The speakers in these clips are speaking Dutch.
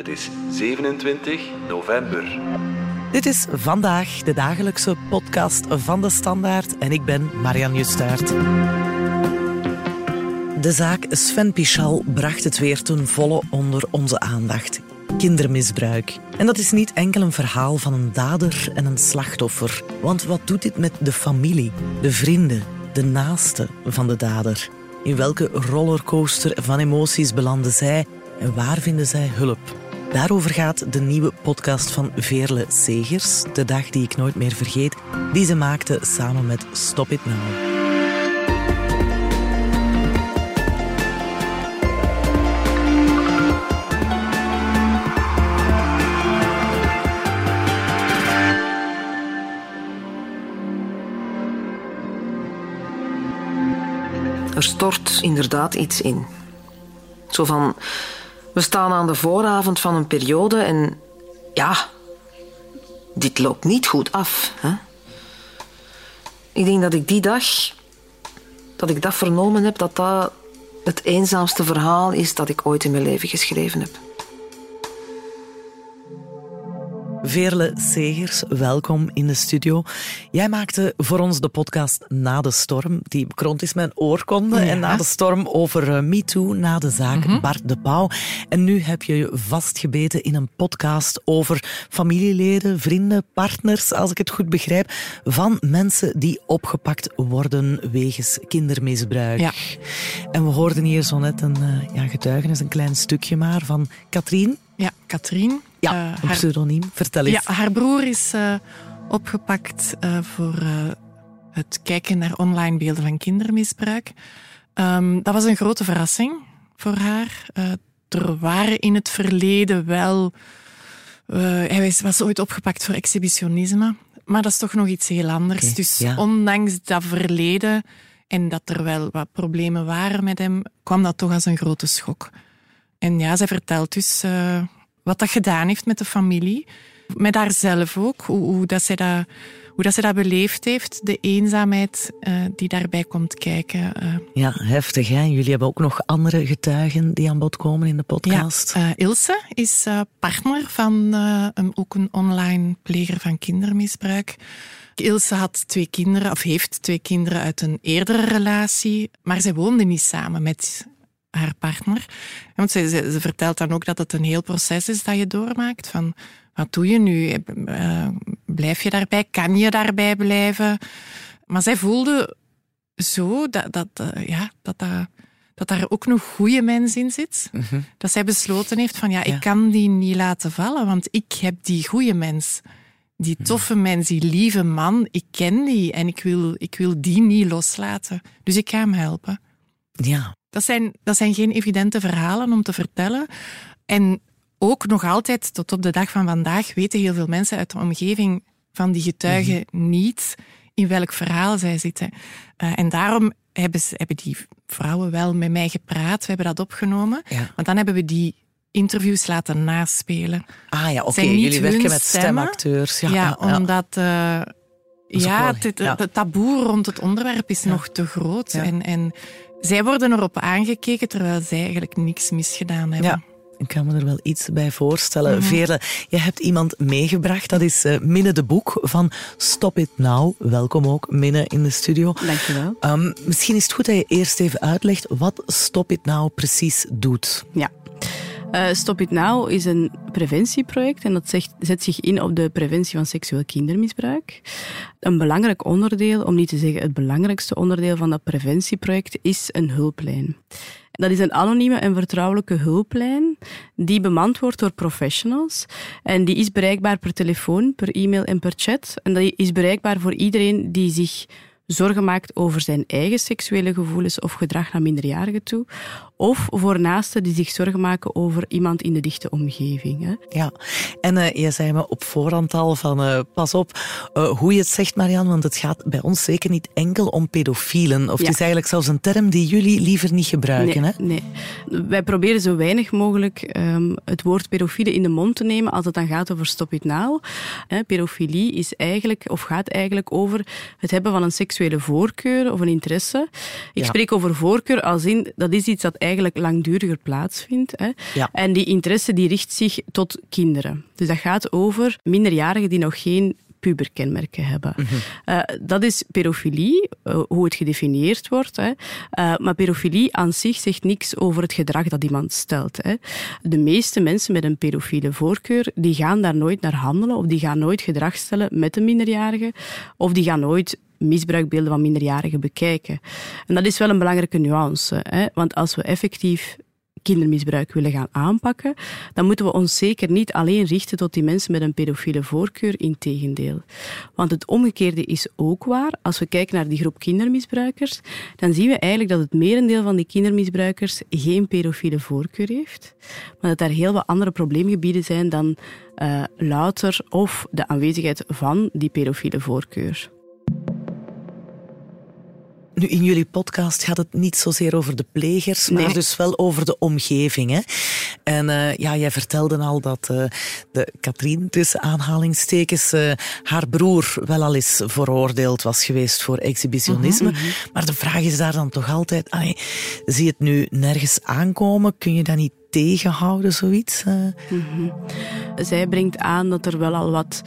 Het is 27 november. Dit is vandaag de dagelijkse podcast van de Standaard en ik ben Marianne Justaert. De zaak Sven Pichal bracht het weer ten volle onder onze aandacht. Kindermisbruik. En dat is niet enkel een verhaal van een dader en een slachtoffer. Want wat doet dit met de familie, de vrienden, de naasten van de dader? In welke rollercoaster van emoties belanden zij en waar vinden zij hulp? Daarover gaat de nieuwe podcast van Veerle Segers, De Dag die ik nooit meer vergeet, die ze maakte samen met Stop It Now. Er stort inderdaad iets in. Zo van, we staan aan de vooravond van een periode en ja, dit loopt niet goed af. Hè? Ik denk dat ik die dag, dat ik dat vernomen heb, dat dat het eenzaamste verhaal is dat ik ooit in mijn leven geschreven heb. Veerle Segers, welkom in de studio. Jij maakte voor ons de podcast Na de Storm, die bekroond is met een oorkonde. En Na de Storm over uh, MeToo, na de zaak Bart de Pauw. En nu heb je je vastgebeten in een podcast over familieleden, vrienden, partners, als ik het goed begrijp, van mensen die opgepakt worden wegens kindermisbruik. Ja. En we hoorden hier zo net een uh, ja, getuigenis, een klein stukje maar, van Katrien. Ja, Katrien. Ja, Uh, een haar- pseudoniem. Vertel eens. Ja, haar broer is eh, opgepakt eh, voor eh, het kijken naar online beelden van kindermisbruik. Ehm, dat was een grote verrassing voor haar. Eh, er waren in het verleden wel... eh, hij was, ooit opgepakt voor exhibitionisme. Maar dat is toch nog iets heel anders. Dus ja. ondanks dat verleden en dat er wel wat problemen waren met hem, kwam dat toch als een grote schok. En ja, zij vertelt dus eh, wat dat gedaan heeft met de familie. Met haarzelf ook, hoe, hoe, dat, zij dat, hoe dat zij dat beleefd heeft. De eenzaamheid eh, die daarbij komt kijken. eh. Ja, heftig hè. Jullie hebben ook nog andere getuigen die aan bod komen in de podcast. Ja, eh, Ilse is partner van een, ook een online pleger van kindermisbruik. Ilse had twee kinderen, of heeft twee kinderen uit een eerdere relatie, maar zij woonde niet samen met haar partner. Want ze, ze, ze vertelt dan ook dat het een heel proces is dat je doormaakt. Van, wat doe je nu? Eh, blijf je daarbij? Kan je daarbij blijven? Maar zij voelde zo dat, dat, eh, ja, dat, dat, dat daar ook nog goede mens in zit. Dat zij besloten heeft van ja, Ja. ik kan die niet laten vallen, want ik heb die goede mens. Die toffe mens, die lieve man, ik ken die en ik wil, ik wil die niet loslaten. Dus ik ga hem helpen. Ja, Dat zijn, dat zijn geen evidente verhalen om te vertellen. En ook nog altijd, tot op de dag van vandaag, weten heel veel mensen uit de omgeving van die getuigen niet in welk verhaal zij zitten. Eh, en daarom hebben, ze, hebben die vrouwen wel met mij gepraat. We hebben dat opgenomen. Ja. Want dan hebben we die interviews laten naspelen. ah ja, oké. Jullie werken met stemmen. stemacteurs. Ja, Ja, ja, ja. omdat... eh, ja, het, het- ja. het taboe rond het onderwerp is nog te groot. En, en zij worden erop aangekeken terwijl zij eigenlijk niks misgedaan hebben. Ja. Ik kan me er wel iets bij voorstellen. Mhm. Veerle, je hebt iemand meegebracht. Dat is eh, Minne de Boek van Stop It Now. Welkom ook, Minne, in de studio. Dankjewel. Ehm, misschien is het goed dat je eerst even uitlegt wat Stop It Now precies doet. Ja. Eh, Stop It Now is een preventieproject en dat zegt, zet zich in op de preventie van seksueel kindermisbruik. Een belangrijk onderdeel, om niet te zeggen het belangrijkste onderdeel van dat preventieproject, is een hulplijn. Dat is een anonieme en vertrouwelijke hulplijn die bemand wordt door professionals. En die is bereikbaar per telefoon, per e-mail en per chat. En dat is bereikbaar voor iedereen die zich zorgen maakt over zijn eigen seksuele gevoelens of gedrag naar minderjarigen toe. Of voor naasten die zich zorgen maken over iemand in de dichte omgeving. Hè. Ja, en eh, je zei me op voorhand al van eh, pas op eh, hoe je het zegt, Marianne, want het gaat bij ons zeker niet enkel om pedofielen. Of het is eigenlijk zelfs een term die jullie liever niet gebruiken. nee, hè? nee. Wij proberen zo weinig mogelijk ehm, het woord pedofiele in de mond te nemen als het dan gaat over stop it now. Hè, pedofilie is eigenlijk, of gaat eigenlijk over het hebben van een seksuele seksuele voorkeur of een interesse. Ik Ja. spreek over voorkeur als in, dat is iets dat eigenlijk langduriger plaatsvindt. Hè. Ja. En die interesse die richt zich tot kinderen. Dus dat gaat over minderjarigen die nog geen puberkenmerken hebben. Eh, dat is pedofilie, eh, hoe het gedefinieerd wordt. Hè. Eh, maar pedofilie aan zich zegt niks over het gedrag dat iemand stelt. Hè. De meeste mensen met een pedofiele voorkeur, die gaan daar nooit naar handelen of die gaan nooit gedrag stellen met een minderjarige of die gaan nooit misbruikbeelden van minderjarigen bekijken. En dat is wel een belangrijke nuance. Hè. Want als we effectief kindermisbruik willen gaan aanpakken, dan moeten we ons zeker niet alleen richten tot die mensen met een pedofiele voorkeur, integendeel. Want het omgekeerde is ook waar. Als we kijken naar die groep kindermisbruikers, dan zien we eigenlijk dat het merendeel van die kindermisbruikers geen pedofiele voorkeur heeft, maar dat er heel wat andere probleemgebieden zijn dan eh, louter of de aanwezigheid van die pedofiele voorkeur. Nu, in jullie podcast gaat het niet zozeer over de plegers, maar Nee. dus wel over de omgeving. Hè? En eh, ja, jij vertelde al dat eh, de Katrien, tussen aanhalingstekens, eh, haar broer wel al eens veroordeeld was geweest voor exhibitionisme. Maar de vraag is daar dan toch altijd, allee, zie je het nu nergens aankomen? Kun je dat niet tegenhouden, zoiets? eh? Zij brengt aan dat er wel al wat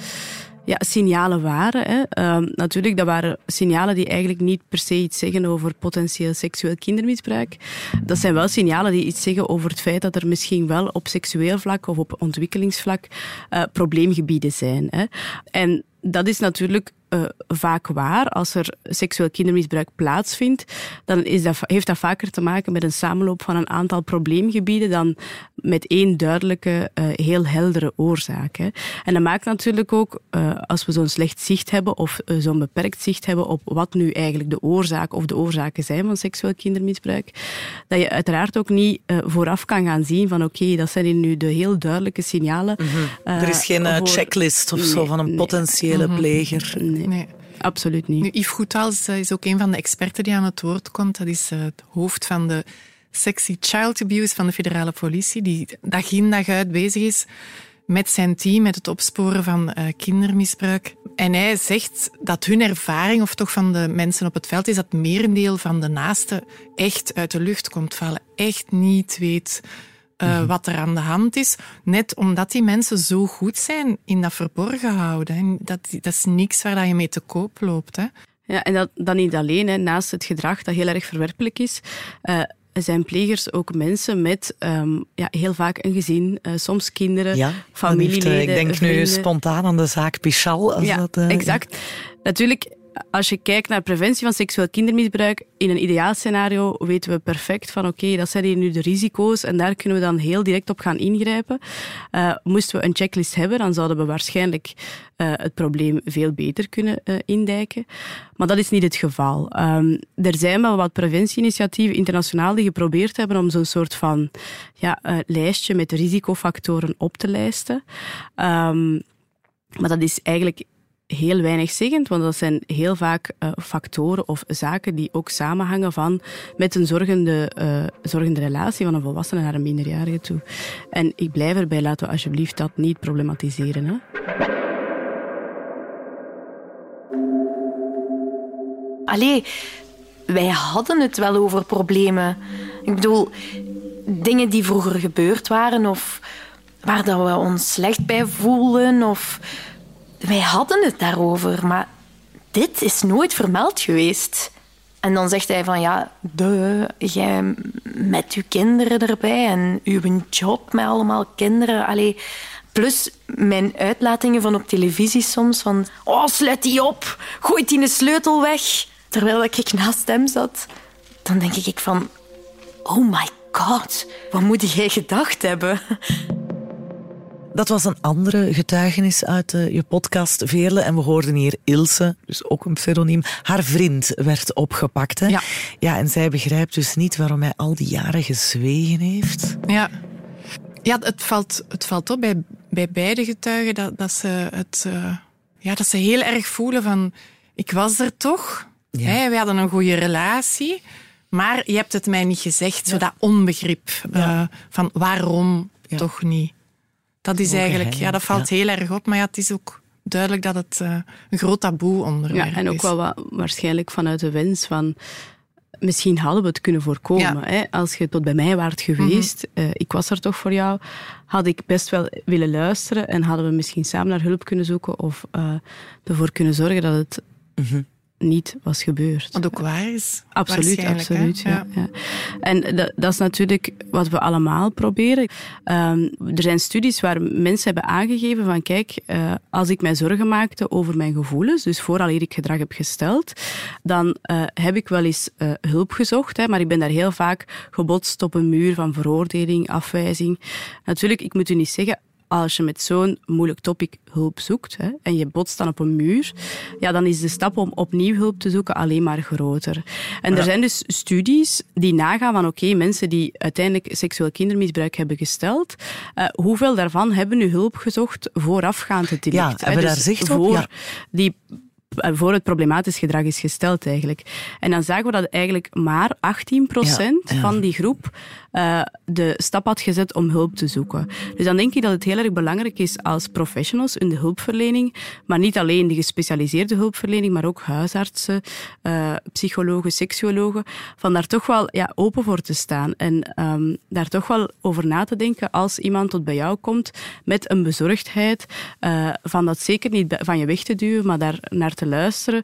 ja, signalen waren. Hè. Ehm, natuurlijk, dat waren signalen die eigenlijk niet per se iets zeggen over potentieel seksueel kindermisbruik. Dat zijn wel signalen die iets zeggen over het feit dat er misschien wel op seksueel vlak of op ontwikkelingsvlak eh, probleemgebieden zijn. Hè. En dat is natuurlijk eh, vaak waar. Als er seksueel kindermisbruik plaatsvindt, dan is dat, heeft dat vaker te maken met een samenloop van een aantal probleemgebieden dan met één duidelijke, eh, heel heldere oorzaak. Hè. En dat maakt natuurlijk ook, eh, als we zo'n slecht zicht hebben of zo'n beperkt zicht hebben op wat nu eigenlijk de oorzaak of de oorzaken zijn van seksueel kindermisbruik, dat je uiteraard ook niet vooraf kan gaan zien van oké, dat zijn hier nu de heel duidelijke signalen. eh, er is geen voor- checklist of zo van een nee. potentiële pleger. Nee, Nee. absoluut niet. Nu, Yves Goethals eh, is ook een van de experten die aan het woord komt. Dat is eh, het hoofd van de Sexy Child Abuse van de federale politie, die dag in dag uit bezig is met zijn team, met het opsporen van eh, kindermisbruik. En hij zegt dat hun ervaring, of toch van de mensen op het veld, is dat merendeel van de naasten echt uit de lucht komt vallen. Echt niet weet eh, wat er aan de hand is. Net omdat die mensen zo goed zijn in dat verborgen houden. En dat, dat is niks waar dat je mee te koop loopt. Hè. Ja, en dat, dat niet alleen, hè. naast het gedrag dat heel erg verwerpelijk is, eh, zijn plegers ook mensen met ehm, ja, heel vaak een gezin, eh, soms kinderen, Ja, heeft, familieleden. ik denk nu spontaan aan de zaak Pichal. Als ja, dat, exact. Natuurlijk, als je kijkt naar preventie van seksueel kindermisbruik, in een ideaal scenario weten we perfect van oké, dat zijn hier nu de risico's en daar kunnen we dan heel direct op gaan ingrijpen. Eh, moesten we een checklist hebben, dan zouden we waarschijnlijk eh, het probleem veel beter kunnen eh, indijken. Maar dat is niet het geval. Ehm, er zijn wel wat preventieinitiatieven internationaal die geprobeerd hebben om zo'n soort van ja, lijstje met risicofactoren op te lijsten. Ehm, maar dat is eigenlijk heel weinig zeggend, want dat zijn heel vaak eh, factoren of zaken die ook samenhangen van met een zorgende, eh, zorgende relatie van een volwassene naar een minderjarige toe. En ik blijf erbij, laten we alsjeblieft dat niet problematiseren. Hè? Allee, wij hadden het wel over problemen. Ik bedoel, dingen die vroeger gebeurd waren of waar dat we ons slecht bij voelden. Of... Wij hadden het daarover, maar dit is nooit vermeld geweest. En dan zegt hij van ja, de, jij met uw kinderen erbij en uw job met allemaal kinderen. Allee, plus mijn uitlatingen van op televisie soms van oh, sluit die op, gooit die een sleutel weg. Terwijl ik naast hem zat, dan denk ik van oh my god, wat moet jij gedacht hebben? Dat was een andere getuigenis uit eh, je podcast, Veerle. En we hoorden hier Ilse, dus ook een pseudoniem. Haar vriend werd opgepakt. Hè? Ja. ja, en zij begrijpt dus niet waarom hij al die jaren gezwegen heeft. Ja, ja het, valt, het valt op bij, bij beide getuigen dat, dat, ze het, eh, ja, dat ze heel erg voelen van... Ik was er toch. Ja. Hè, we hadden een goede relatie. Maar je hebt het mij niet gezegd. Zo dat onbegrip Ja. eh, van waarom toch niet. Dat is eigenlijk... Ja, dat valt heel erg op. Maar ja, het is ook duidelijk dat het uh, een groot taboe onderwerp is. Ja, en ook wel wat, waarschijnlijk vanuit de wens van misschien hadden we het kunnen voorkomen. Hè? Als je tot bij mij waart geweest, mm ik was er toch voor jou, had ik best wel willen luisteren en hadden we misschien samen naar hulp kunnen zoeken of uh, ervoor kunnen zorgen dat het mhm niet was gebeurd. Wat ook waar is. Absoluut, absoluut. Ja. ja. En dat, dat, is natuurlijk wat we allemaal proberen. Um, er zijn studies waar mensen hebben aangegeven van kijk, uh, als ik mij zorgen maakte over mijn gevoelens, dus vooral ik gedrag heb gesteld, dan uh, heb ik wel eens uh, hulp gezocht, hè, maar ik ben daar heel vaak gebotst op een muur van veroordeling, afwijzing. Natuurlijk, ik moet u niet zeggen, als je met zo'n moeilijk topic hulp zoekt hè, en je botst dan op een muur, ja, dan is de stap om opnieuw hulp te zoeken alleen maar groter. En er zijn dus studies die nagaan van oké, mensen die uiteindelijk seksueel kindermisbruik hebben gesteld, uh, hoeveel daarvan hebben nu hulp gezocht voorafgaand het delict? Ja, hebben dus daar zicht op? Voor die voor het problematisch gedrag is gesteld eigenlijk. En dan zagen we dat eigenlijk maar 18% van die groep uh, de stap had gezet om hulp te zoeken. Dus dan denk ik dat het heel erg belangrijk is als professionals in de hulpverlening, maar niet alleen de gespecialiseerde hulpverlening, maar ook huisartsen, uh, psychologen, seksuologen, van daar toch wel ja, open voor te staan en um, daar toch wel over na te denken als iemand tot bij jou komt met een bezorgdheid, uh, van dat zeker niet van je weg te duwen, maar daar naar te luisteren,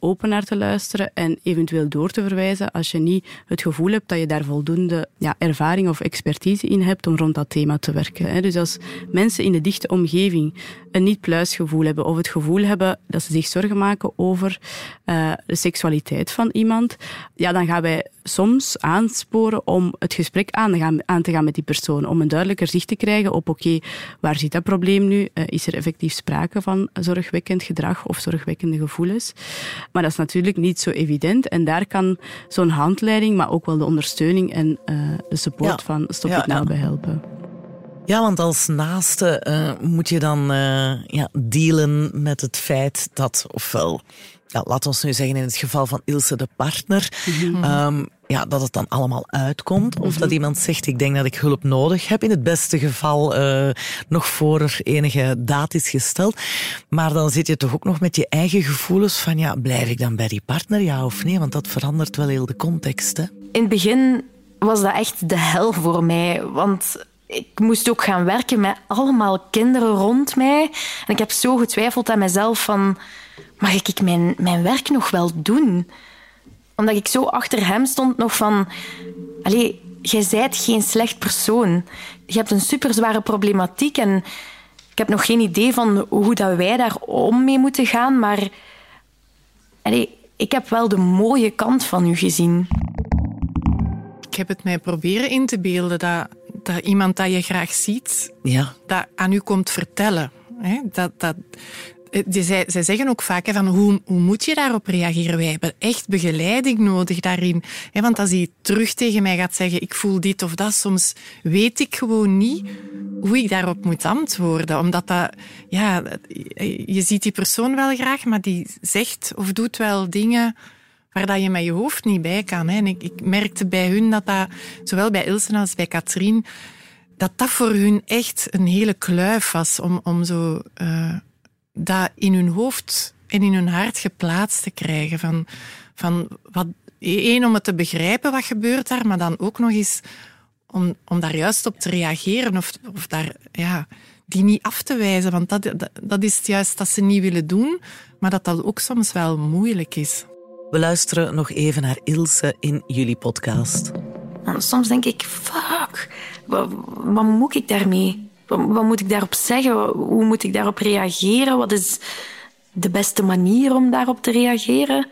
open naar te luisteren en eventueel door te verwijzen als je niet het gevoel hebt dat je daar voldoende ja, ervaring of expertise in hebt om rond dat thema te werken. Dus als mensen in de dichte omgeving een niet-pluisgevoel hebben of het gevoel hebben dat ze zich zorgen maken over uh, de seksualiteit van iemand, ja, dan gaan wij soms aansporen om het gesprek aan te gaan, aan te gaan met die persoon, om een duidelijker zicht te krijgen op oké, waar zit dat probleem nu? Uh, is er effectief sprake van zorgwekkend gedrag of zorgwekkende gevoelens? Maar dat is natuurlijk niet zo evident en daar kan zo'n handleiding, maar ook wel de ondersteuning en uh, de support van Stop het nou bij helpen. Ja, want als naaste uh, moet je dan uh, ja, dealen met het feit dat, ofwel, ja, laat ons nu zeggen in het geval van Ilse de partner, mm um, ja, dat het dan allemaal uitkomt. Of dat mhm. iemand zegt, ik denk dat ik hulp nodig heb. In het beste geval uh, nog voor er enige daad is gesteld. Maar dan zit je toch ook nog met je eigen gevoelens van, ja, blijf ik dan bij die partner, ja of nee? Want dat verandert wel heel de context, hè? In het begin was dat echt de hel voor mij. Want ik moest ook gaan werken met allemaal kinderen rond mij. En ik heb zo getwijfeld aan mezelf van... Mag ik mijn, mijn werk nog wel doen? Omdat ik zo achter hem stond nog van... Allee, jij zijt geen slecht persoon. Je hebt een superzware problematiek en ik heb nog geen idee van hoe dat wij daar om mee moeten gaan, maar... Allee, ik heb wel de mooie kant van u gezien ik heb het mij proberen in te beelden dat, dat iemand dat je graag ziet, ja. dat aan u komt vertellen. Hè? Dat, dat, eh, zij, zij zeggen ook vaak van hoe, hoe moet je daarop reageren? Wij hebben echt begeleiding nodig daarin. Want als hij terug tegen mij gaat zeggen, ik voel dit of dat, soms weet ik gewoon niet hoe ik daarop moet antwoorden. Omdat dat, ja, je ziet die persoon wel graag, maar die zegt of doet wel dingen waar dat je met je hoofd niet bij kan. Hè. En ik, ik merkte bij hun dat dat, zowel bij Ilse als bij Katrien, dat dat voor hun echt een hele kluif was om, om zo uh, dat in hun hoofd en in hun hart geplaatst te krijgen. Van, van wat, één, om het te begrijpen wat gebeurt daar, maar dan ook nog eens om, om daar juist op te reageren of, of daar, ja, die niet af te wijzen. Want dat, dat, dat is juist dat ze niet willen doen, maar dat dat ook soms wel moeilijk is. We luisteren nog even naar Ilse in jullie podcast. soms denk ik, fuck, wat, wat moet ik daarmee? Wat, wat, moet ik daarop zeggen? Hoe moet ik daarop reageren? Wat is de beste manier om daarop te reageren?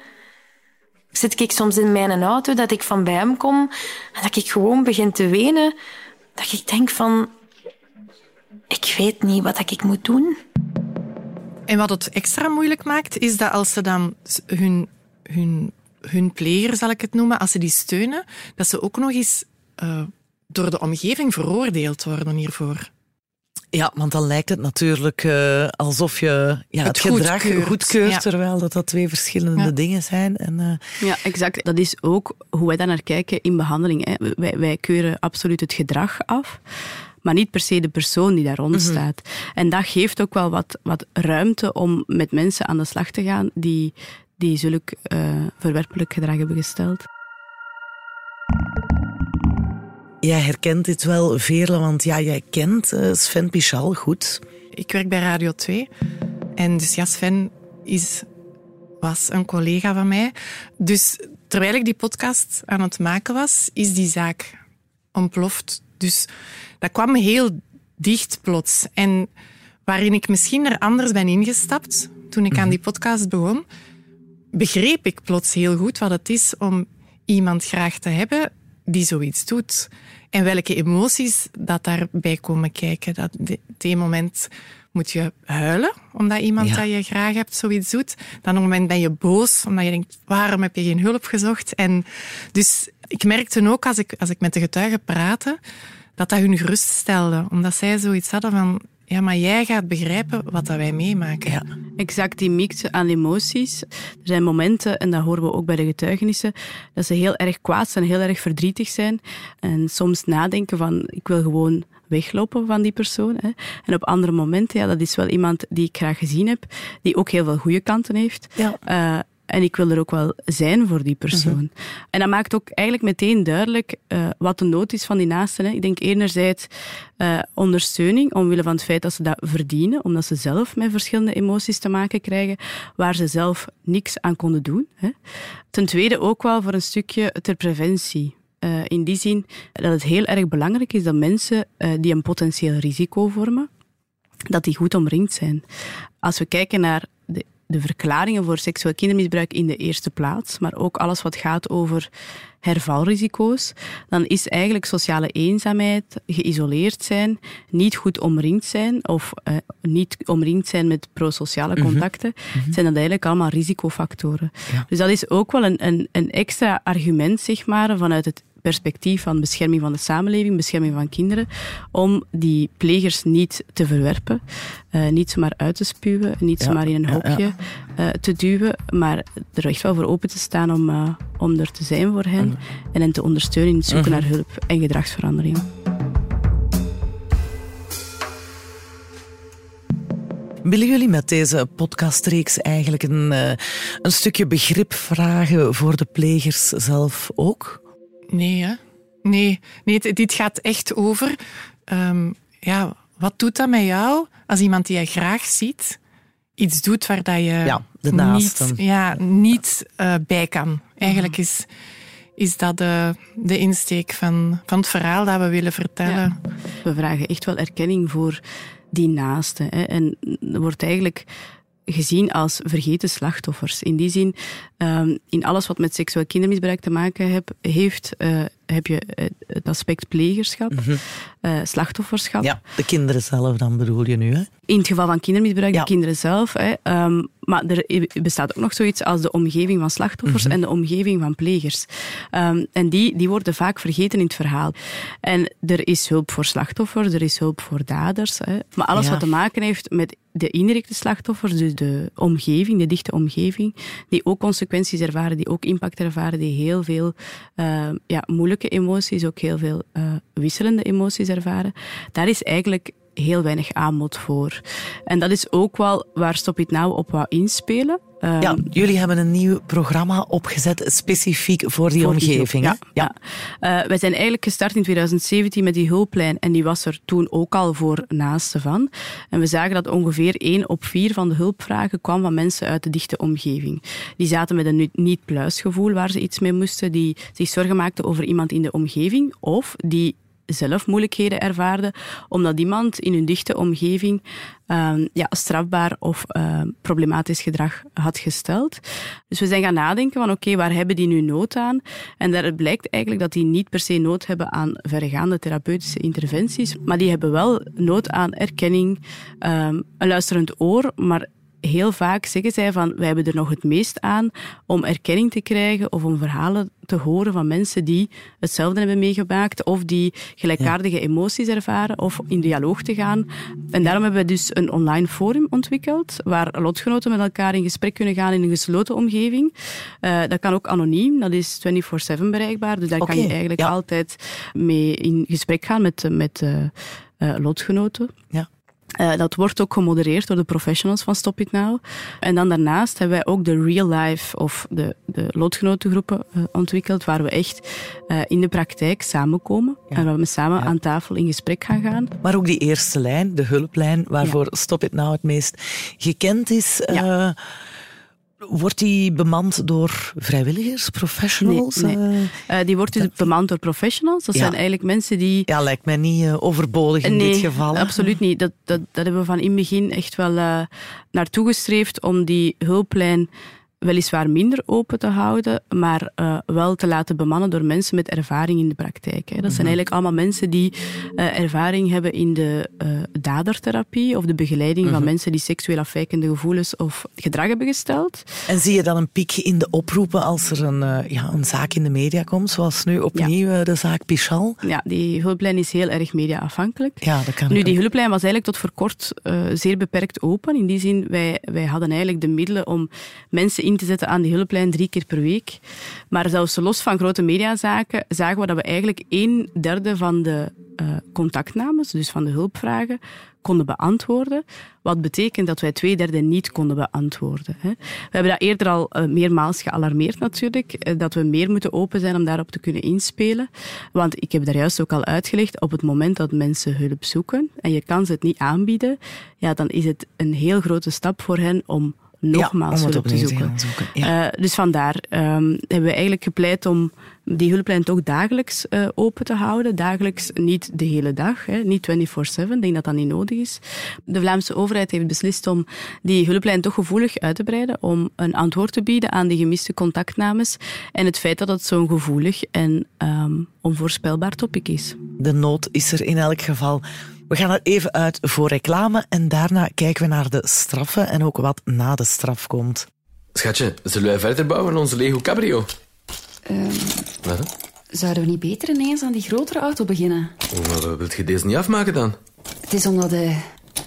Zit ik soms in mijn auto dat ik van bij hem kom en dat ik gewoon begin te wenen? Dat ik denk van, ik weet niet wat ik moet doen. En wat het extra moeilijk maakt, is dat als ze dan hun hun, hun pleger, zal ik het noemen, als ze die steunen, dat ze ook nog eens uh, door de omgeving veroordeeld worden hiervoor. Ja, want dan lijkt het natuurlijk uh, alsof je ja, het, het gedrag goedkeurt, goedkeurt terwijl dat, dat twee verschillende ja. dingen zijn. En, uh... Ja, exact. Dat is ook hoe wij daar naar kijken in behandeling. Hè. Wij, wij keuren absoluut het gedrag af. maar niet per se de persoon die daar rond Mhm. staat. En dat geeft ook wel wat, wat ruimte om met mensen aan de slag te gaan die, die zulk eh, verwerpelijk gedrag hebben gesteld. Jij herkent dit wel, Veerle, want ja, jij kent eh, Sven Pichal goed. Ik werk bij Radio 2. En dus ja, Sven is, was een collega van mij. Dus terwijl ik die podcast aan het maken was, is die zaak ontploft. Dus dat kwam heel dicht plots. En waarin ik misschien er anders ben ingestapt toen ik aan die podcast begon, begreep ik plots heel goed wat het is om iemand graag te hebben die zoiets doet. En welke emoties dat daarbij komen kijken. Dat de, op een moment moet je huilen, omdat iemand Ja. dat je graag hebt zoiets doet. Dan op een moment ben je boos, omdat je denkt, waarom heb je geen hulp gezocht? En dus ik merkte ook, als ik, als ik met de getuigen praatte, dat dat hun geruststelde. Omdat zij zoiets hadden van, ja, maar jij gaat begrijpen wat dat wij meemaken. Ja. Exact, die mix aan emoties. Er zijn momenten, en dat horen we ook bij de getuigenissen, dat ze heel erg kwaad zijn, heel erg verdrietig zijn. En soms nadenken van, ik wil gewoon weglopen van die persoon. Hè. En op andere momenten, ja, dat is wel iemand die ik graag gezien heb, die ook heel veel goede kanten heeft. Ja. Eh, en ik wil er ook wel zijn voor die persoon. En dat maakt ook eigenlijk meteen duidelijk eh, wat de nood is van die naasten. Hè. Ik denk enerzijds eh, ondersteuning, omwille van het feit dat ze dat verdienen, omdat ze zelf met verschillende emoties te maken krijgen, waar ze zelf niks aan konden doen. Hè. Ten tweede ook wel voor een stukje ter preventie. Eh, in die zin dat het heel erg belangrijk is dat mensen die een potentieel risico vormen, dat die goed omringd zijn. Als we kijken naar de verklaringen voor seksueel kindermisbruik in de eerste plaats, maar ook alles wat gaat over hervalrisico's, dan is eigenlijk sociale eenzaamheid, geïsoleerd zijn, niet goed omringd zijn of eh, niet omringd zijn met prosociale contacten, zijn dat eigenlijk allemaal risicofactoren. Ja. Dus dat is ook wel een, een, een extra argument, zeg maar, vanuit het perspectief van bescherming van de samenleving, bescherming van kinderen, om die plegers niet te verwerpen, eh, niet zomaar uit te spuwen, niet zomaar in een hokje eh, te duwen, maar er echt wel voor open te staan om, eh, om er te zijn voor hen en hen te ondersteunen in het zoeken naar hulp en gedragsverandering. Willen jullie met deze podcastreeks eigenlijk een, een stukje begrip vragen voor de plegers zelf ook? Nee, hè? Nee, nee dit gaat echt over... ehm, ja, wat doet dat met jou als iemand die je graag ziet iets doet waar dat je Ja, de naasten. niet, ja, niet eh, bij kan? Eigenlijk is, is dat de, de insteek van, van het verhaal dat we willen vertellen. We vragen echt wel erkenning voor die naasten. Hè. En er wordt eigenlijk gezien als vergeten slachtoffers. In die zin, ehm, in alles wat met seksueel kindermisbruik te maken heb, heeft, eh, heb je eh, het aspect plegerschap, eh, slachtofferschap. Ja, de kinderen zelf dan bedoel je nu, hè? In het geval van kindermisbruik, Ja. de kinderen zelf. Hè, ehm, maar er bestaat ook nog zoiets als de omgeving van slachtoffers en de omgeving van plegers. Ehm, en die, die worden vaak vergeten in het verhaal. En er is hulp voor slachtoffers, er is hulp voor daders. Hè. Maar alles Ja. wat te maken heeft met de indirecte slachtoffers, dus de omgeving, de dichte omgeving, die ook consequenties ervaren, die ook impact ervaren, die heel veel eh, ja, emoties, ook heel veel eh, wisselende emoties ervaren. Daar is eigenlijk heel weinig aanbod voor. En dat is ook wel waar Stop It Now op wou inspelen. Ehm, Ja, jullie hebben een nieuw programma opgezet specifiek voor die voor omgeving. Ja, ja. Eh, wij zijn eigenlijk gestart in 2017 met die hulplijn en die was er toen ook al voor naasten van. En we zagen dat ongeveer 1 op 4 van de hulpvragen kwam van mensen uit de dichte omgeving. Die zaten met een niet-pluisgevoel waar ze iets mee moesten, die zich zorgen maakten over iemand in de omgeving of die zelf moeilijkheden ervaarden, omdat iemand in hun dichte omgeving ehm, ja, strafbaar of ehm, problematisch gedrag had gesteld. Dus we zijn gaan nadenken van oké, waar hebben die nu nood aan? En daaruit blijkt eigenlijk dat die niet per se nood hebben aan verregaande therapeutische interventies, maar die hebben wel nood aan erkenning, ehm, een luisterend oor, maar heel vaak zeggen zij van wij hebben er nog het meest aan om erkenning te krijgen of om verhalen te horen van mensen die hetzelfde hebben meegemaakt of die gelijkaardige emoties ervaren of in dialoog te gaan. En daarom hebben we dus een online forum ontwikkeld waar lotgenoten met elkaar in gesprek kunnen gaan in een gesloten omgeving. Eh, dat kan ook anoniem, dat is 24-7 bereikbaar, dus daar kan je eigenlijk ja. altijd mee in gesprek gaan met, met eh, uh, lotgenoten. Ja. Uh, dat wordt ook gemodereerd door de professionals van Stop It Now. En dan daarnaast hebben wij ook de real life of de, de lotgenotengroepen uh, ontwikkeld, waar we echt uh, in de praktijk samenkomen ja. en waar we samen ja. aan tafel in gesprek gaan gaan. Maar ook die eerste lijn, de hulplijn, waarvoor ja. Stop It Now het meest gekend is. Wordt die bemand door vrijwilligers, professionals? Nee, nee. Uh, die wordt dus dat... bemand door professionals. Dat ja. zijn eigenlijk mensen die... Ja, lijkt mij niet uh, overbodig in nee, dit geval. absoluut niet. Dat, dat, dat hebben we van in het begin echt wel uh, naartoe gestreefd om die hulplijn weliswaar minder open te houden, maar uh, wel te laten bemannen door mensen met ervaring in de praktijk. Hè. Dat zijn Mhm. eigenlijk allemaal mensen die uh, ervaring hebben in de uh, dadertherapie of de begeleiding Mhm. van mensen die seksueel afwijkende gevoelens of gedrag hebben gesteld. En zie je dan een piek in de oproepen als er een, ja, een zaak in de media komt, zoals nu opnieuw ja. de zaak Pichal? Ja, die hulplijn is heel erg mediaafhankelijk. Ja, dat kan nu, die hulplijn was eigenlijk tot voor kort zeer beperkt open. In die zin, wij, wij hadden eigenlijk de middelen om mensen in te zetten aan die hulplijn drie keer per week. Maar zelfs los van grote mediazaken zagen we dat we eigenlijk een derde van de uh, contactnames, dus van de hulpvragen, konden beantwoorden. Wat betekent dat wij twee derde niet konden beantwoorden. Hè. We hebben dat eerder al uh, meermaals gealarmeerd natuurlijk, uh, dat we meer moeten open zijn om daarop te kunnen inspelen. Want ik heb daar juist ook al uitgelegd, op het moment dat mensen hulp zoeken en je kan ze het niet aanbieden, ja, dan is het een heel grote stap voor hen om nogmaals ja, om hulp te zoeken. Te zoeken. Ja. Uh, dus vandaar um, hebben we eigenlijk gepleit om die hulplijn toch dagelijks uh, open te houden. Dagelijks, niet de hele dag, hè, niet 24-7. Ik denk dat dat niet nodig is. De Vlaamse overheid heeft beslist om die hulplijn toch gevoelig uit te breiden, om een antwoord te bieden aan die gemiste contactnames en het feit dat het zo'n gevoelig en um, onvoorspelbaar topic is. De nood is er in elk geval. We gaan er even uit voor reclame en daarna kijken we naar de straffen en ook wat na de straf komt. Schatje, zullen wij verder bouwen aan onze Lego Cabrio? Um, wat? Zouden we niet beter ineens aan die grotere auto beginnen? Oh, wilt je deze niet afmaken dan? Het is omdat de...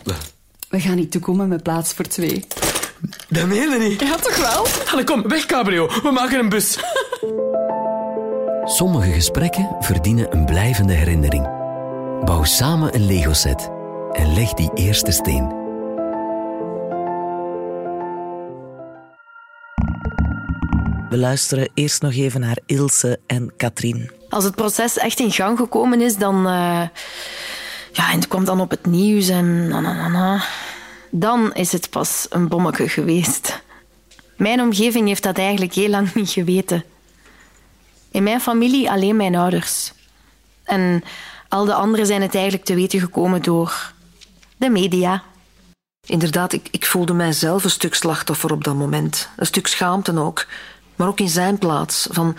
Wat? We gaan niet toekomen met plaats voor twee. Dat meen je niet? Ja, toch wel? Allee, kom, weg Cabrio. We maken een bus. Sommige gesprekken verdienen een blijvende herinnering. Bouw samen een Lego-set en leg die eerste steen. We luisteren eerst nog even naar Ilse en Katrien. Als het proces echt in gang gekomen is, dan... Uh, ja, en het kwam dan op het nieuws en... Na, na, na, na, dan is het pas een bommetje geweest. Mijn omgeving heeft dat eigenlijk heel lang niet geweten. In mijn familie alleen mijn ouders. En al de anderen zijn het eigenlijk te weten gekomen door de media. Inderdaad, ik, ik voelde mijzelf een stuk slachtoffer op dat moment. Een stuk schaamte ook. Maar ook in zijn plaats. Van,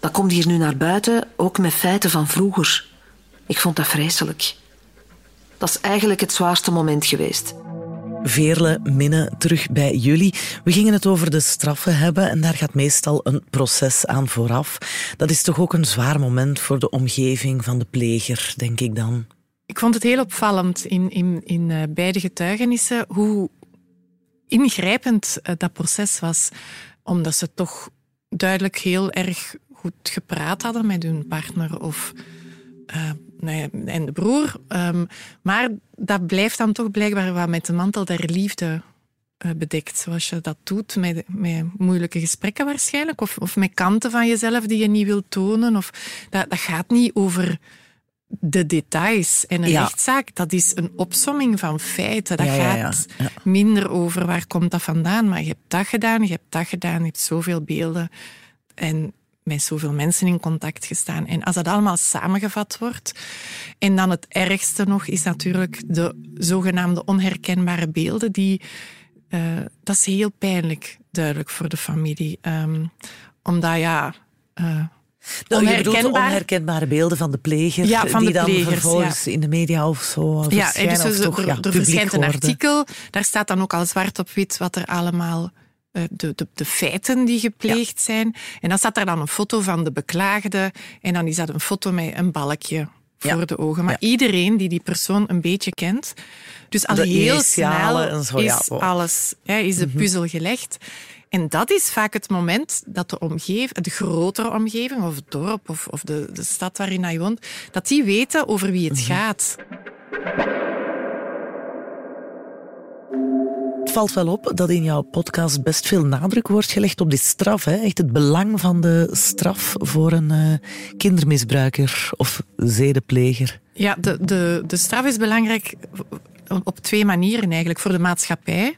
dat komt hier nu naar buiten, ook met feiten van vroeger. Ik vond dat vreselijk. Dat is eigenlijk het zwaarste moment geweest. Veerle, Minne, terug bij jullie. We gingen het over de straffen hebben en daar gaat meestal een proces aan vooraf. Dat is toch ook een zwaar moment voor de omgeving van de pleger, denk ik dan. Ik vond het heel opvallend in, in, in uh, beide getuigenissen hoe ingrijpend uh, dat proces was. Omdat ze toch duidelijk heel erg goed gepraat hadden met hun partner of nee, en de broer. Um, maar dat blijft dan toch blijkbaar wat met de mantel der liefde uh, bedekt. Zoals je dat doet met, met moeilijke gesprekken waarschijnlijk. Of, of met kanten van jezelf die je niet wilt tonen. Of, dat, dat gaat niet over de details. En een ja. rechtszaak, dat is een opsomming van feiten. Dat ja, ja, gaat minder over waar komt dat vandaan. Maar je hebt dat gedaan, je hebt dat gedaan, je hebt zoveel beelden. En met zoveel mensen in contact gestaan. En als dat allemaal samengevat wordt, en dan het ergste nog is natuurlijk de zogenaamde onherkenbare beelden, die, uh, dat is heel pijnlijk, duidelijk voor de familie. Um, omdat ja. Uh, nou, bedoelt onherkenbare beelden van de pleger, ja, van die de dan plegers, vervolgens ja. in de media of zo ja, en dus of toch, er, ja, er verschijnt een artikel, daar staat dan ook al zwart op wit wat er allemaal de, de, de, feiten die gepleegd ja. zijn. En dan staat er dan een foto van de beklaagde. En dan is dat een foto met een balkje voor ja. de ogen. Maar ja. iedereen die die persoon een beetje kent. Dus al de heel snel zo, is alles, hè, is de puzzel gelegd. En dat is vaak het moment dat de omgeving, de grotere omgeving, of het dorp, of, of de, de stad waarin hij woont, dat die weten over wie het gaat. Het valt wel op dat in jouw podcast best veel nadruk wordt gelegd op die straf. Hè? Echt het belang van de straf voor een uh, kindermisbruiker of zedepleger. Ja, de, de, de straf is belangrijk op twee manieren eigenlijk. Voor de maatschappij,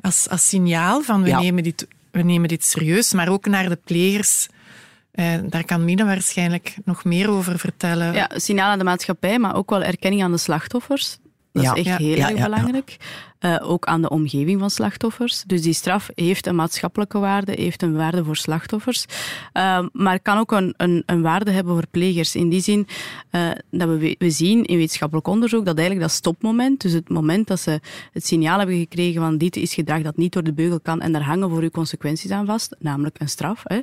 als, als signaal van we, ja. nemen dit, we nemen dit serieus, maar ook naar de plegers. Eh, daar kan Mina waarschijnlijk nog meer over vertellen. Ja, signaal aan de maatschappij, maar ook wel erkenning aan de slachtoffers. Dat ja. is echt heel erg belangrijk. Uh, ook aan de omgeving van slachtoffers. Dus die straf heeft een maatschappelijke waarde, heeft een waarde voor slachtoffers, uh, maar kan ook een, een, een, waarde hebben voor plegers. In die zin uh, dat we, we zien in wetenschappelijk onderzoek dat eigenlijk dat stopmoment, dus het moment dat ze het signaal hebben gekregen van dit is gedrag dat niet door de beugel kan en daar hangen voor u consequenties aan vast, namelijk een straf, hè,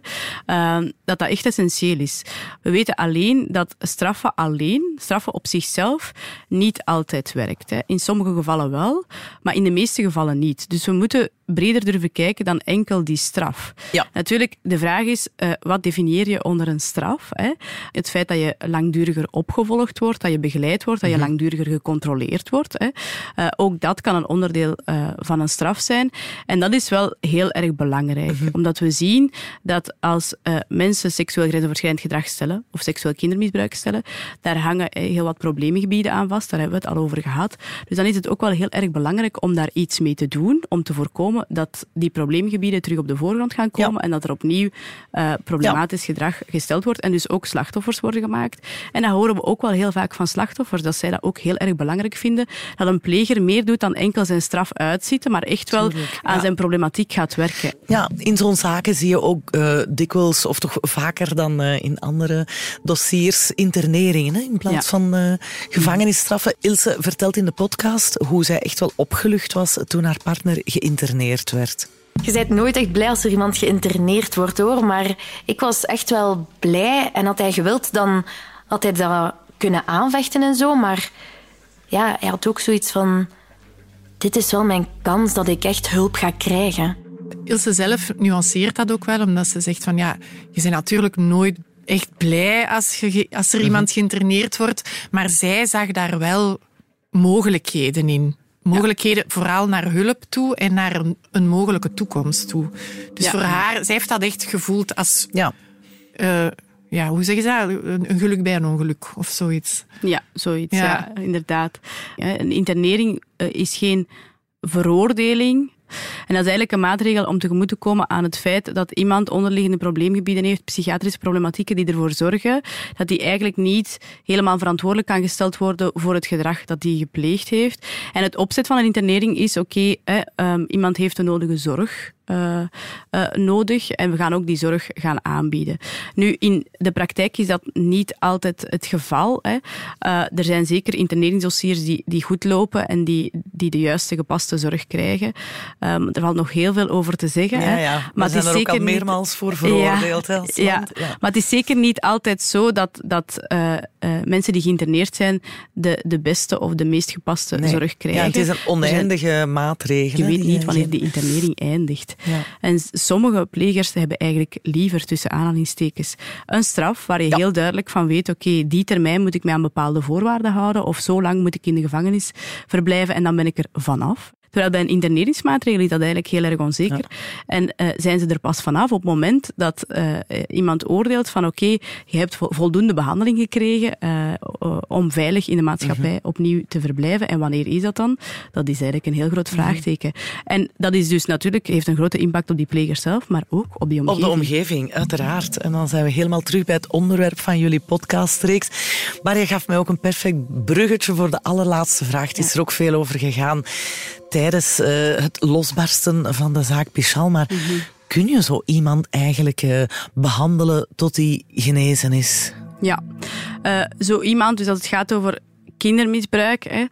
dat dat echt essentieel is. We weten alleen dat straffen alleen, straffen op zichzelf, niet altijd werkt. Hè. In sommige gevallen wel, maar maar in de meeste gevallen niet. Dus we moeten breder durven kijken dan enkel die straf. Ja. Natuurlijk, de vraag is, uh, wat definieer je onder een straf? Hè? Het feit dat je langduriger opgevolgd wordt, dat je begeleid wordt, dat je mm -hmm. langduriger gecontroleerd wordt. Hè? Uh, ook dat kan een onderdeel uh, van een straf zijn. En dat is wel heel erg belangrijk, mm -hmm. omdat we zien dat als mensen seksueel grensoverschrijdend gedrag stellen, of seksueel kindermisbruik stellen, daar hangen heel wat probleemgebieden aan vast, daar hebben we het al over gehad. Dus dan is het ook wel heel erg belangrijk om daar iets mee te doen, om te voorkomen dat die probleemgebieden terug op de voorgrond gaan komen ja. en dat er opnieuw uh, problematisch ja. gedrag gesteld wordt en dus ook slachtoffers worden gemaakt. En dat horen we ook wel heel vaak van slachtoffers, dat zij dat ook heel erg belangrijk vinden, dat een pleger meer doet dan enkel zijn straf uitzitten, maar echt wel Tuurlijk, aan ja. zijn problematiek gaat werken. Ja, in zo'n zaken zie je ook uh, dikwijls, of toch vaker dan uh, in andere dossiers, interneringen hè, in plaats van gevangenisstraffen. Ilse vertelt in de podcast hoe zij echt wel opgelucht was toen haar partner geïnterneerd werd. Je bent nooit echt blij als er iemand geïnterneerd wordt, hoor. Maar ik was echt wel blij. En had hij gewild, dan had hij dat kunnen aanvechten en zo. Maar ja, hij had ook zoiets van... Dit is wel mijn kans dat ik echt hulp ga krijgen. Ilse zelf nuanceert dat ook wel, omdat ze zegt van... Ja, je bent natuurlijk nooit echt blij als, je, als er -hmm. iemand geïnterneerd wordt. Maar zij zag daar wel mogelijkheden in mogelijkheden vooral naar hulp toe en naar een, een mogelijke toekomst toe. Dus voor haar, zij heeft dat echt gevoeld als... Ja. Uh, ja, hoe zeg je dat? Een, geluk bij een ongeluk of zoiets. Ja, zoiets, ja, ja inderdaad. een internering uh, is geen veroordeling, en dat is eigenlijk een maatregel om tegemoet te komen aan het feit dat iemand onderliggende probleemgebieden heeft, psychiatrische problematieken die ervoor zorgen dat die eigenlijk niet helemaal verantwoordelijk kan gesteld worden voor het gedrag dat die gepleegd heeft. En het opzet van een internering is, oké, um, iemand heeft de nodige zorg uh, uh, nodig en we gaan ook die zorg gaan aanbieden. Nu, in de praktijk is dat niet altijd het geval. Hè. Uh, er zijn zeker interneringsdossiers die, die goed lopen en die, die de juiste gepaste zorg krijgen. Um, er valt nog heel veel over te zeggen. Ja, hè. Maar het is er zeker ook al meermaals niet... voor veroordeeld. Ja, hè, ja. ja, maar het is zeker niet altijd zo dat, dat mensen die geïnterneerd zijn de, de beste of de meest gepaste nee. zorg krijgen. Ja, het is een oneindige maatregel. Je weet niet wanneer die internering eindigt. Ja. En sommige plegers hebben eigenlijk liever tussen aanhalingstekens een straf waar je ja. heel duidelijk van weet, oké, okay, die termijn moet ik mij aan bepaalde voorwaarden houden of zo lang moet ik in de gevangenis verblijven en dan ben ik er vanaf. Terwijl bij een interneringsmaatregel is dat eigenlijk heel erg onzeker. Ja. En uh, zijn ze er pas vanaf op het moment dat uh, iemand oordeelt van oké, okay, je hebt voldoende behandeling gekregen uh, om veilig in de maatschappij -hmm. opnieuw te verblijven. En wanneer is dat dan? Dat is eigenlijk een heel groot vraagteken. Mm -hmm. En dat is dus natuurlijk, heeft een grote impact op die plegers zelf, maar ook op die omgeving. Op de omgeving, uiteraard. En dan zijn we helemaal terug bij het onderwerp van jullie podcastreeks. Maar je gaf mij ook een perfect bruggetje voor de allerlaatste vraag. Het is ja. er ook veel over gegaan tijdens uh, het losbarsten van de zaak Pichal. Maar mm -hmm. kun je zo iemand eigenlijk uh, behandelen tot hij genezen is? Ja, uh, zo iemand, dus als het gaat over kindermisbruik, hè,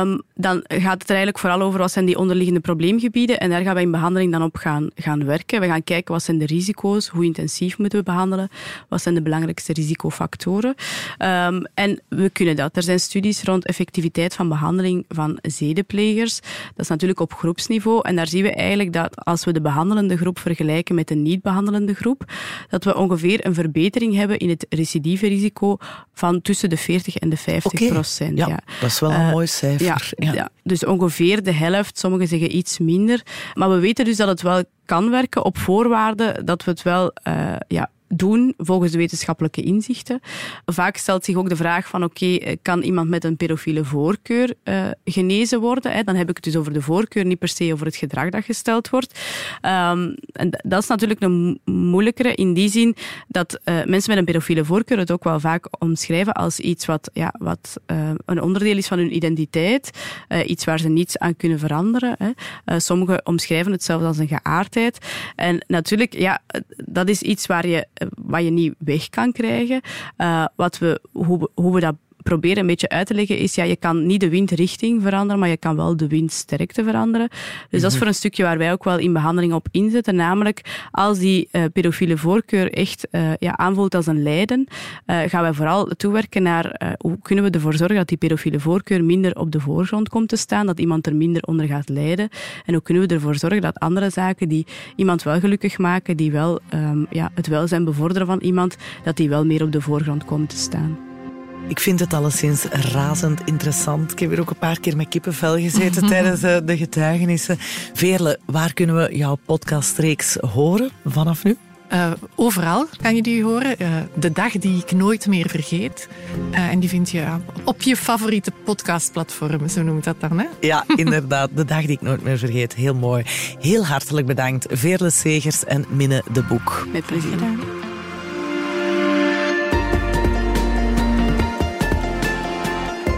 um, dan gaat het er eigenlijk vooral over wat zijn die onderliggende probleemgebieden. En daar gaan we in behandeling dan op gaan, gaan werken. We gaan kijken wat zijn de risico's, hoe intensief moeten we behandelen, wat zijn de belangrijkste risicofactoren. Um, en we kunnen dat. Er zijn studies rond effectiviteit van behandeling van zedeplegers. Dat is natuurlijk op groepsniveau. En daar zien we eigenlijk dat als we de behandelende groep vergelijken met de niet-behandelende groep, dat we ongeveer een verbetering hebben in het recidive risico van tussen de 40 en de 50 okay. procent. procent. Ja, Ja, dat is wel een Eh, mooi cijfer. Ja, Ja. dus ongeveer de helft, sommigen zeggen iets minder. Maar we weten dus dat het wel kan werken op voorwaarde dat we het wel eh, ja, doen volgens de wetenschappelijke inzichten. Vaak stelt zich ook de vraag van oké, eh, kan iemand met een pedofiele voorkeur eh, genezen worden? Hè? Dan heb ik het dus over de voorkeur, niet per se over het gedrag dat gesteld wordt. Ehm, en dat is natuurlijk een mo- moeilijkere in die zin dat eh, mensen met een pedofiele voorkeur het ook wel vaak omschrijven als iets wat, ja, wat een onderdeel is van hun identiteit, iets waar ze niets aan kunnen veranderen. Hè. Sommigen omschrijven het zelfs als een geaardheid. En natuurlijk, ja, dat is iets waar je, wat je niet weg kan krijgen. Eh, wat we, hoe, we, hoe we dat proberen een beetje uit te leggen is, ja, je kan niet de windrichting veranderen, maar je kan wel de windsterkte veranderen. Dus dat is voor een stukje waar wij ook wel in behandeling op inzetten, namelijk als die eh, pedofiele voorkeur echt eh, ja, aanvoelt als een lijden, eh, gaan wij vooral toewerken naar hoe kunnen we ervoor zorgen dat die pedofiele voorkeur minder op de voorgrond komt te staan, dat iemand er minder onder gaat lijden. En hoe kunnen we ervoor zorgen dat andere zaken die iemand wel gelukkig maken, die wel ehm, ja, het welzijn bevorderen van iemand, dat die wel meer op de voorgrond komen te staan. Ik vind het alleszins razend interessant. Ik heb hier ook een paar keer met kippenvel gezeten tijdens eh, de getuigenissen. Veerle, waar kunnen we jouw podcastreeks horen vanaf nu? Eh, overal kan je die horen. Eh, de dag die ik nooit meer vergeet. Eh, en die vind je op je favoriete podcastplatform, zo noemt dat dan. Hè? Ja, inderdaad. De dag die ik nooit meer vergeet. Heel mooi. Heel hartelijk bedankt. Veerle Segers en Minne de Boek. Met plezier.